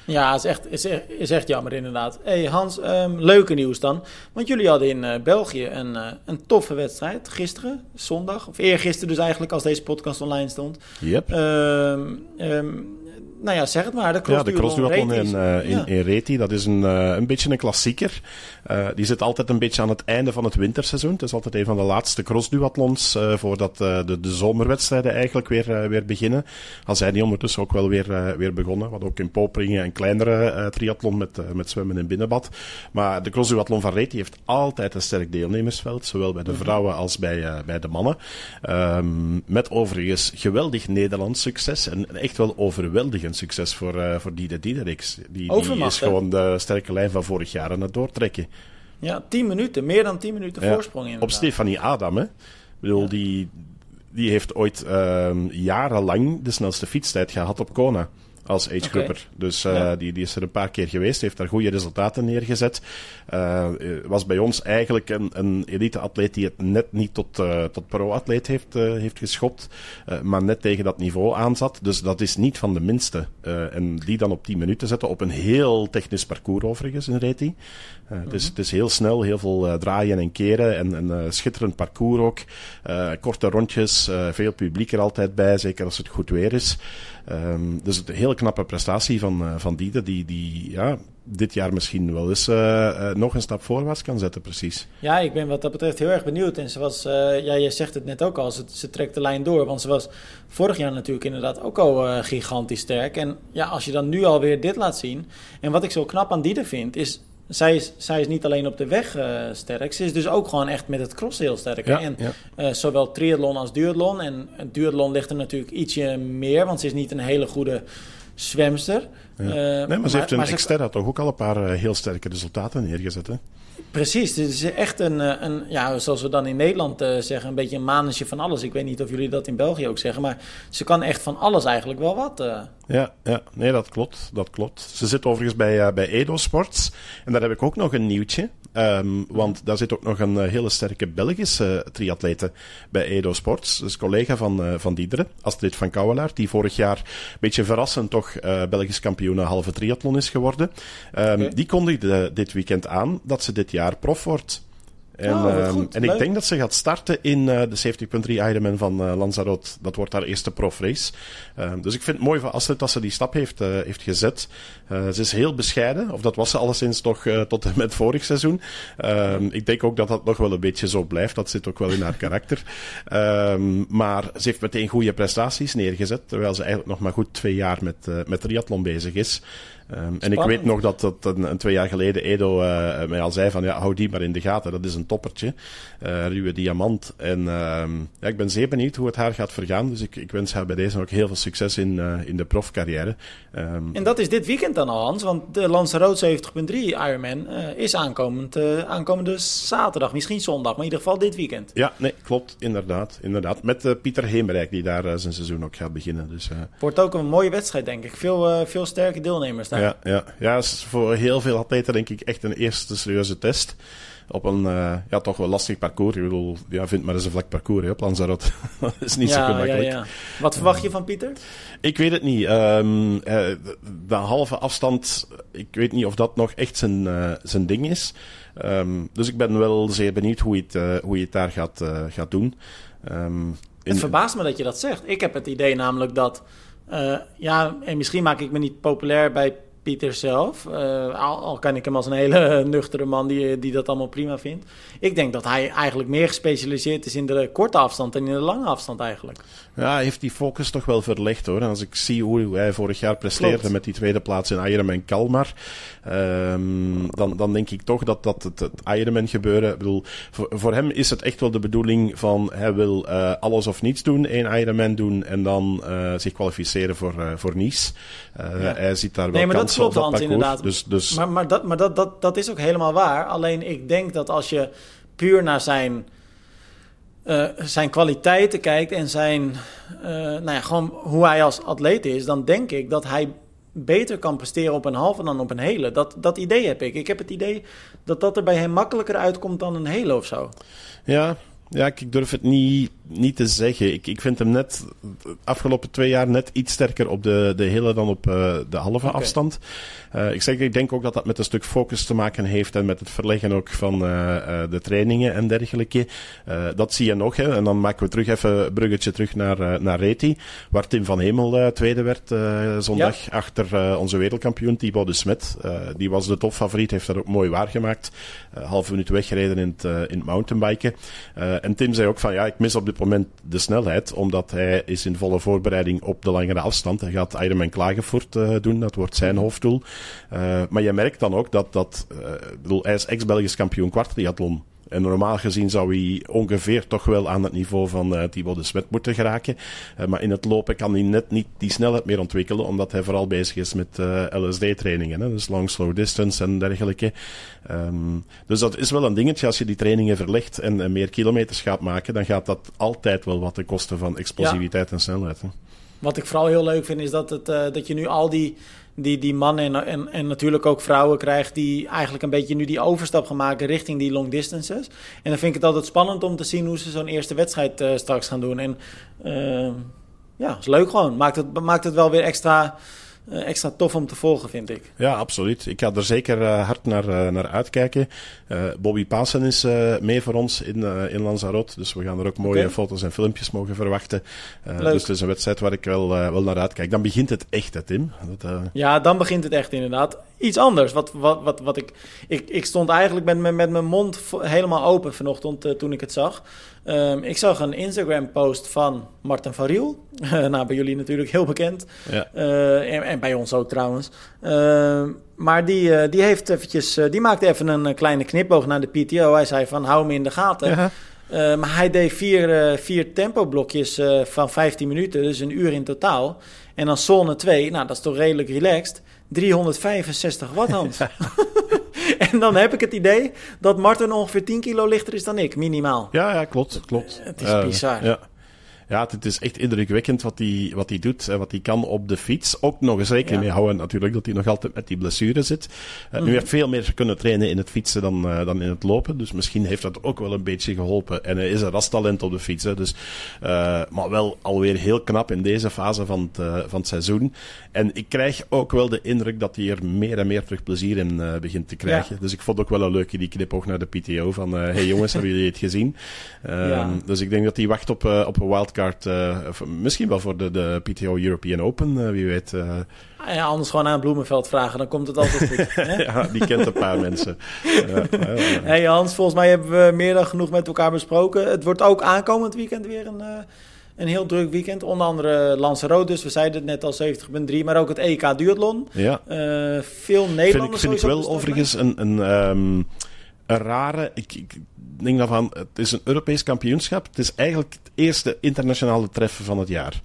Ja, is echt, is, echt, is echt jammer inderdaad. hey Hans, um, leuke nieuws dan. Want jullie hadden in België een, een toffe wedstrijd gisteren, zondag. Of eergisteren dus eigenlijk, als deze podcast online stond. Yep. Um, um, nou ja, zeg het maar. De ja, de crossduathlon in, uh, in, ja. in Reti, dat is een, uh, een beetje een klassieker. Uh, die zit altijd een beetje aan het einde van het winterseizoen. Het is altijd een van de laatste crossduathlons voordat de, de zomerwedstrijden eigenlijk weer, weer beginnen. Al zijn die ondertussen ook wel weer, weer begonnen. Wat ook in Poperingen een kleinere triathlon met, met zwemmen in binnenbad. Maar de crossduathlon van Reti heeft altijd een sterk deelnemersveld, zowel bij de mhm. vrouwen als bij, bij de mannen. Um, met overigens geweldig Nederlands succes en echt wel overweldigend succes voor, uh, voor. Die, die is gewoon de sterke lijn van vorig jaar aan het doortrekken. Ja, 10 minuten, meer dan 10 minuten ja, voorsprong in. Op Stefanie Adam, hè. Ik bedoel, ja. die, die heeft ooit uh, jarenlang de snelste fietstijd gehad op Kona als agegroeper. Okay. Dus uh, ja. die, die is er een paar keer geweest, heeft daar goede resultaten neergezet. Uh, was bij ons eigenlijk een, een elite-atleet die het net niet tot, uh, tot pro-atleet heeft, heeft geschopt, maar net tegen dat niveau aanzat. Dus dat is niet van de minste. en die dan op 10 minuten zetten op een heel technisch parcours overigens in Reti. Uh, mm -hmm. het, is, het is heel snel, heel veel draaien en keren en een schitterend parcours ook. korte rondjes, veel publiek er altijd bij, zeker als het goed weer is. Um, dus een hele knappe prestatie van, van Diede, die, die ja, dit jaar misschien wel eens nog een stap voorwaarts kan zetten, precies. Ja, ik ben wat dat betreft heel erg benieuwd. En ze was, ja, je zegt het net ook al, ze, ze, trekt de lijn door. Want ze was vorig jaar natuurlijk inderdaad ook al gigantisch sterk. En ja, als je dan nu alweer dit laat zien. En wat ik zo knap aan Diede vind, is zij is, zij is niet alleen op de weg uh, sterk, ze is dus ook gewoon echt met het cross heel sterk. Ja, en ja. Uh, zowel triathlon als duathlon. En duathlon ligt er natuurlijk ietsje meer, want ze is niet een hele goede zwemster. Ja. Uh, nee, maar, maar ze heeft in Xterra toch ook al een paar heel sterke resultaten neergezet, hè? Precies, het is echt een, een, ja, zoals we dan in Nederland uh, zeggen, een beetje een manensje van alles. Ik weet niet of jullie dat in België ook zeggen, maar ze kan echt van alles eigenlijk wel wat. Uh. Ja, ja, nee, dat klopt, dat klopt. Ze zit overigens bij, uh, bij Edo Sports en daar heb ik ook nog een nieuwtje. Um, want daar zit ook nog een uh, hele sterke Belgische triatlete bij Edo Sports. Dus collega van, uh, van Diederen, Astrid van Kouwelaar, die vorig jaar een beetje verrassend toch uh, Belgisch kampioen halve triathlon is geworden. Um, okay. Die kondigde dit weekend aan dat ze dit jaar prof wordt. En, oh, goed, en ik denk dat ze gaat starten in uh, de 70.3 Ironman van uh, Lanzarote. Dat wordt haar eerste profrace. Uh, dus ik vind het mooi van Astrid dat ze die stap heeft, heeft gezet. ze is heel bescheiden, of dat was ze alleszins toch tot en met vorig seizoen. Ehm, ik denk ook dat dat nog wel een beetje zo blijft. Dat zit ook wel in haar karakter. Ehm, maar ze heeft meteen goede prestaties neergezet. Terwijl ze eigenlijk nog maar goed twee jaar met, met triathlon bezig is. Um, en ik weet nog dat, dat een, een, twee jaar geleden Edo uh, mij al zei van ja, hou die maar in de gaten. Dat is een toppertje. Uh, ruwe diamant. En uh, ja, ik ben zeer benieuwd hoe het haar gaat vergaan. Dus ik, ik wens haar bij deze ook heel veel succes in, uh, in de profcarrière. Um, en dat is dit weekend dan al, Hans? Want de Lanzarote 70.3 Ironman is aankomend, aankomende zaterdag. Misschien zondag, maar in ieder geval dit weekend. Ja, nee, klopt. Inderdaad. inderdaad. Met Pieter Heemrijk die daar zijn seizoen ook gaat beginnen. Dus, Wordt ook een mooie wedstrijd, denk ik. Veel, veel sterke deelnemers daar. Ja, ja. ja, is voor heel veel atleten denk ik echt een eerste serieuze test. Op een uh, ja, toch wel lastig parcours. Ik bedoel, ja, vind maar eens een vlak parcours hè, op Lanzarote. dat is niet ja, zo gemakkelijk. Ja, ja. Wat verwacht je van Pieter? Ik weet het niet. Um, uh, de, de, halve afstand, ik weet niet of dat nog echt zijn, uh, zijn ding is. Um, dus ik ben wel zeer benieuwd hoe je het, hoe je het daar gaat, gaat doen. Um, in... Het verbaast me dat je dat zegt. Ik heb het idee namelijk dat... Uh, ja, en misschien maak ik me niet populair bij Pieter zelf. Uh, al, al, kan ik hem als een hele nuchtere man die, die dat allemaal prima vindt. Ik denk dat hij eigenlijk meer gespecialiseerd is in de korte afstand dan in de lange afstand eigenlijk. Ja, hij heeft die focus toch wel verlegd hoor. als ik zie hoe hij vorig jaar presteerde met die tweede plaats in Ironman Kalmar, um, dan, dan denk ik toch dat, dat het, het Ironman gebeuren, bedoel, voor, voor, hem is het echt wel de bedoeling van hij wil uh, alles of niets doen, één Ironman doen en dan uh, zich kwalificeren voor, voor Nice. Ja. Hij ziet daar wel nee, dat klopt, inderdaad. Dus, dus... Maar, maar, dat, maar dat, dat, dat is ook helemaal waar. Alleen ik denk dat als je puur naar zijn uh, zijn kwaliteiten kijkt en zijn, uh, nou ja, gewoon hoe hij als atleet is, dan denk ik dat hij beter kan presteren op een halve dan op een hele. Dat, dat idee heb ik. Ik heb het idee dat dat er bij hem makkelijker uitkomt dan een hele of zo. Ja, ja, ik durf het niet, niet te zeggen. Ik, ik vind hem net de afgelopen twee jaar net iets sterker op de, de hele dan op uh, de halve afstand. Uh, ik zeg, ik denk ook dat dat met een stuk focus te maken heeft en met het verleggen ook van uh, de trainingen en dergelijke. dat zie je nog. Hè. En dan maken we terug even een bruggetje terug naar, naar Reti, waar Tim van Hemel tweede werd zondag ja. achter onze wereldkampioen Thibaut de Smet. die was de topfavoriet, heeft dat ook mooi waargemaakt. half minuut weggereden in het, in het mountainbiken. en Tim zei ook van ja, ik mis op dit moment de snelheid, omdat hij is in volle voorbereiding op de langere afstand. Hij gaat Ironman Klagenvoort uh, doen, dat wordt zijn hoofddoel. Uh, maar je merkt dan ook dat, dat uh, bedoel, hij is ex-Belgisch kampioen kwartriathlon. En normaal gezien zou hij ongeveer toch wel aan het niveau van uh, Thibaut de Smet moeten geraken. Uh, maar in het lopen kan hij net niet die snelheid meer ontwikkelen, omdat hij vooral bezig is met uh, LSD-trainingen. Dus long slow distance en dergelijke. Um, dus dat is wel een dingetje. Als je die trainingen verlegt en, en meer kilometers gaat maken, dan gaat dat altijd wel wat ten koste van explosiviteit ja. en snelheid. Hè. Wat ik vooral heel leuk vind, is dat, het, dat je nu al die die, die mannen en, en, en natuurlijk ook vrouwen krijgt die eigenlijk een beetje nu die overstap gaan maken richting die long distances. En dan vind ik het altijd spannend om te zien hoe ze zo'n eerste wedstrijd uh, straks gaan doen. En uh, ja, is leuk gewoon. Maakt het, maakt het wel weer extra extra tof om te volgen, vind ik. Ja, absoluut. Ik ga er zeker uh, hard naar, uh, naar uitkijken. Bobby Pasen is mee voor ons in, in Lanzarote. Dus we gaan er ook mooie okay. foto's en filmpjes mogen verwachten. dus het is een wedstrijd waar ik wel, wel naar uitkijk. Dan begint het echt, hè, Tim? Dat, ja, dan begint het echt inderdaad. Iets anders. Wat, wat, wat, wat ik, ik, ik stond eigenlijk met, met, met mijn mond helemaal open vanochtend toen ik het zag. Um, ik zag een Instagram-post van Martin van Riel. nou, bij jullie natuurlijk heel bekend. Ja. Uh, en, en, bij ons ook trouwens. Uh, maar die, uh, die, heeft eventjes, die maakte even een kleine knipoog naar de PTO. Hij zei van, hou me in de gaten. Ja. maar hij deed vier, vier tempoblokjes van 15 minuten, dus een uur in totaal. En dan zone 2, nou dat is toch redelijk relaxed. 365 watt, Hans. en dan heb ik het idee dat Martin ongeveer 10 kilo lichter is dan ik, minimaal. Ja, ja klopt, klopt. Het is uh, bizar. Ja ja, het is echt indrukwekkend wat hij wat doet en wat hij kan op de fiets. Ook nog eens rekening ja. mee houden natuurlijk dat hij nog altijd met die blessure zit. Uh, mm. Nu heeft veel meer kunnen trainen in het fietsen dan, uh, dan in het lopen. Dus misschien heeft dat ook wel een beetje geholpen. En hij is een rastalent op de fiets. Hè, dus, uh, maar wel alweer heel knap in deze fase van het, van het seizoen. En ik krijg ook wel de indruk dat hij er meer en meer terug plezier in begint te krijgen. Ja. Dus ik vond ook wel een leuke die knipoog naar de PTO van hey jongens, hebben jullie het gezien? Ja. Dus ik denk dat hij wacht op, op een wildcard uh, misschien wel voor de, de PTO European Open, uh, wie weet. Uh. Ja, anders gewoon aan Bloemenveld vragen, dan komt het altijd goed. ja, die kent een paar mensen. hey Hans, volgens mij hebben we meer dan genoeg met elkaar besproken. Het wordt ook aankomend weekend weer een, een heel druk weekend. Onder andere Lanzarote, dus we zeiden het net al 70.3, maar ook het EK Duathlon. Ja. veel Nederlanders. Vind ik, vind ik wel overigens een... een um, een rare. Ik, ik, daarvan, het is een Europees kampioenschap. Het is eigenlijk het eerste internationale treffen van het jaar.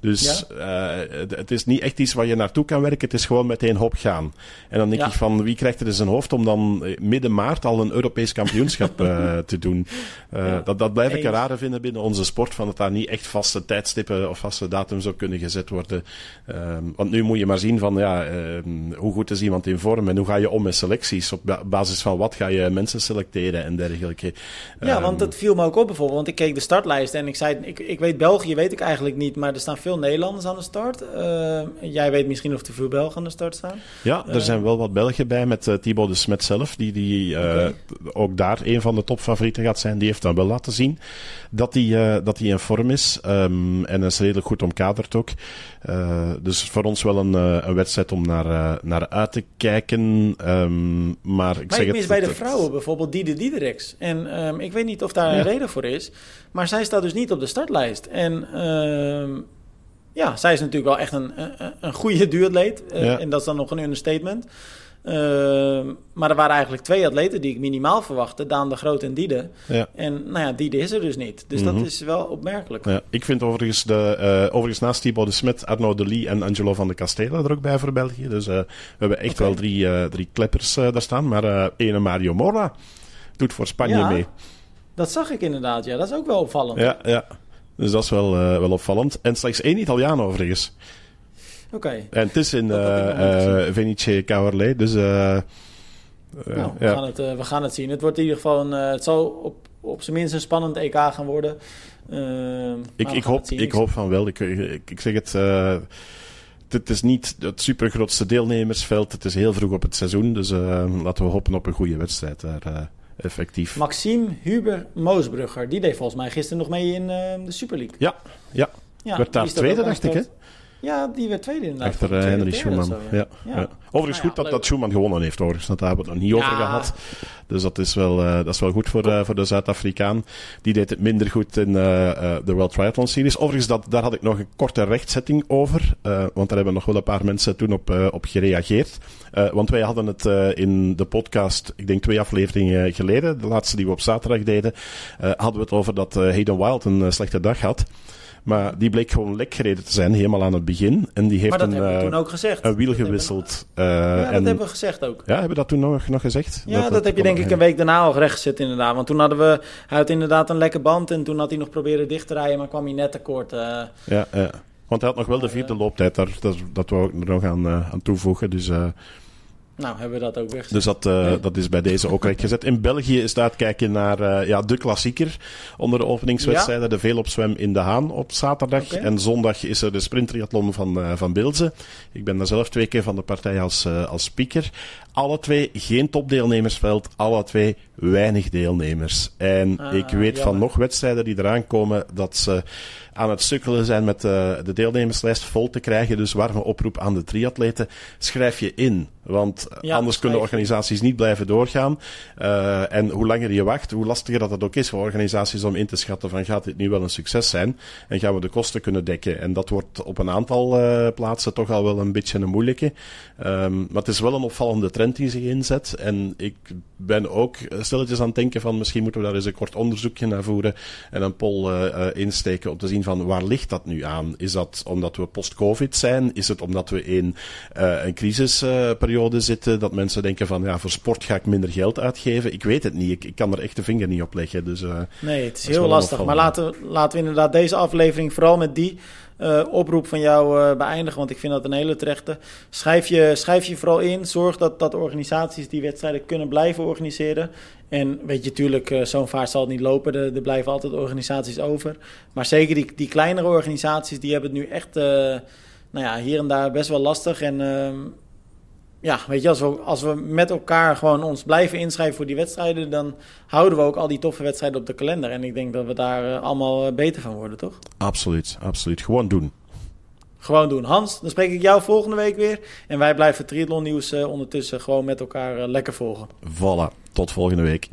Dus ja? uh, het is niet echt iets waar je naartoe kan werken. Het is gewoon meteen hop gaan. En dan denk ja. ik van, wie krijgt er in zijn hoofd om dan eh, midden maart al een Europees kampioenschap uh, te doen? Uh, ja. dat, dat blijf ik een rare vinden binnen onze sport. Van dat daar niet echt vaste tijdstippen of vaste datums op kunnen gezet worden. Um, want nu moet je maar zien van, ja, um, hoe goed is iemand in vorm? En hoe ga je om met selecties? Op basis van wat ga je mensen selecteren en dergelijke? Ja, want dat viel me ook op bijvoorbeeld. Want ik keek de startlijst en ik zei, ik, ik weet België, weet ik eigenlijk niet. Maar er staan veel veel Nederlanders aan de start. Uh, jij weet misschien of er veel Belgen aan de start staan. Ja, er zijn wel wat Belgen bij met uh, Thibaut de Smet zelf, die, die okay. ook daar een van de topfavorieten gaat zijn. Die heeft dan wel laten zien dat hij dat in vorm is. Um, en is redelijk goed omkaderd ook. dus voor ons wel een, een wedstrijd om naar, naar uit te kijken. Um, maar ik maar zeg ik mis het, bij de vrouwen bijvoorbeeld Diede Diedericks. En um, ik weet niet of daar een reden voor is. Maar zij staat dus niet op de startlijst. En ja, zij is natuurlijk wel echt een, een, een goede duatleet. Uh, ja. En dat is dan nog een understatement. Uh, maar er waren eigenlijk twee atleten die ik minimaal verwachtte. Daan de Groot en Diede. Ja. En nou ja, Diede is er dus niet. Dus mm -hmm. dat is wel opmerkelijk. Ja, ik vind overigens, de, uh, overigens naast Thibaut de Smet, Arnaud de Lee en Angelo van de Castella er ook bij voor België. Dus uh, we hebben echt okay. wel drie, drie kleppers daar staan. Maar ene Mario Mora doet voor Spanje ja, mee. Dat zag ik inderdaad, ja. Dat is ook wel opvallend. Ja, ja. Dus dat is wel, wel opvallend. En slechts één Italiaan overigens. Oké. Okay. En het is in uh, uh, Venice Caorle, dus... Uh, nou, we, ja. gaan het, we gaan het zien. Het wordt in ieder geval een, het zal op, op zijn minst een spannend EK gaan worden. ik, ik, hoop, ik hoop van wel. Ik, ik, ik zeg het het is niet het supergrootste deelnemersveld. Het is heel vroeg op het seizoen. Dus laten we hopen op een goede wedstrijd daar. Effectief. Maxime Huber Moosbrugger. Die deed volgens mij gisteren nog mee in uh, de Super League. Ja, ja. ja werd daar tweede, dacht ik, hè? Ja, die werd tweede inderdaad. Achter uh, Henry Schumann. Zo, ja. Ja. Ja. Overigens nou goed dat, dat Schumann gewonnen heeft, overigens. Want daar hebben we het nog niet over gehad. Dus dat is wel, uh, dat is wel goed voor, uh, voor de Zuid-Afrikaan. Die deed het minder goed in de World Triathlon Series. Overigens, dat, daar had ik nog een korte rechtzetting over. want daar hebben nog wel een paar mensen toen op, op gereageerd. want wij hadden het in de podcast, ik denk twee afleveringen geleden, de laatste die we op zaterdag deden, hadden we het over dat Hayden Wild een slechte dag had. Maar die bleek gewoon lek gereden te zijn, helemaal aan het begin. En die heeft maar dat een, hebben we toen ook gezegd. een wiel gewisseld. Uh, ja, dat en, hebben we gezegd ook. Ja, hebben we dat toen nog, nog gezegd? Ja, dat, dat heb je denk ik een week daarna al recht gezet inderdaad. Want toen hadden we, hij had inderdaad een lekke band en toen had hij nog proberen dicht te rijden, maar kwam hij net tekort. Uh, ja, ja, want hij had nog wel de vierde looptijd, daar, dat, dat wou ik er nog aan, aan toevoegen. Dus... Nou, hebben we dat ook weg. Dus dat, uh, nee. dat is bij deze ook recht gezet. In België is dat kijken naar uh, ja, de klassieker onder de openingswedstrijden. Ja. De veelopzwem in De Haan op zaterdag. Okay. En zondag is er de sprinttriathlon van, uh, van Beelze. Ik ben daar zelf twee keer van de partij als, als speaker. Alle twee geen topdeelnemersveld. Alle twee weinig deelnemers. En ah, ik weet jammer. van nog wedstrijden die eraan komen dat ze aan het sukkelen zijn met de, de deelnemerslijst vol te krijgen. Dus warme oproep aan de triatleten. Schrijf je in. Want ja, anders kunnen organisaties niet blijven doorgaan. Uh, en hoe langer je wacht, hoe lastiger dat het ook is voor organisaties om in te schatten van gaat dit nu wel een succes zijn? En gaan we de kosten kunnen dekken? En dat wordt op een aantal uh, plaatsen toch al wel een beetje een moeilijke. Um, maar het is wel een opvallende trend die zich inzet. En ik ben ook stilletjes aan het denken van misschien moeten we daar eens een kort onderzoekje naar voeren en een poll uh, insteken om te zien van waar ligt dat nu aan? Is dat omdat we post-covid zijn? Is het omdat we in een crisisperiode zitten dat mensen denken van ja, voor sport ga ik minder geld uitgeven? Ik weet het niet. Ik, ik kan er echt de vinger niet op leggen. Dus, nee, het is heel lastig. Maar laten, laten we inderdaad deze aflevering vooral met die uh, oproep van jou uh, beëindigen. Want ik vind dat een hele terechte. Schrijf je, schrijf je vooral in. Zorg dat, dat organisaties die wedstrijden kunnen blijven organiseren. En weet je, natuurlijk, uh, zo'n vaart zal het niet lopen. Er, er, blijven altijd organisaties over. Maar zeker die, die kleinere organisaties, die hebben het nu echt, nou ja, hier en daar best wel lastig. En ehm, ja, weet je, als we, als we met elkaar gewoon ons blijven inschrijven voor die wedstrijden, dan houden we ook al die toffe wedstrijden op de kalender. En ik denk dat we daar uh, allemaal uh, beter van worden, toch? Absoluut, absoluut. Gewoon doen. Gewoon doen. Hans, dan spreek ik jou volgende week weer. En wij blijven triathlon nieuws uh, ondertussen gewoon met elkaar lekker volgen. Voilà, tot volgende week.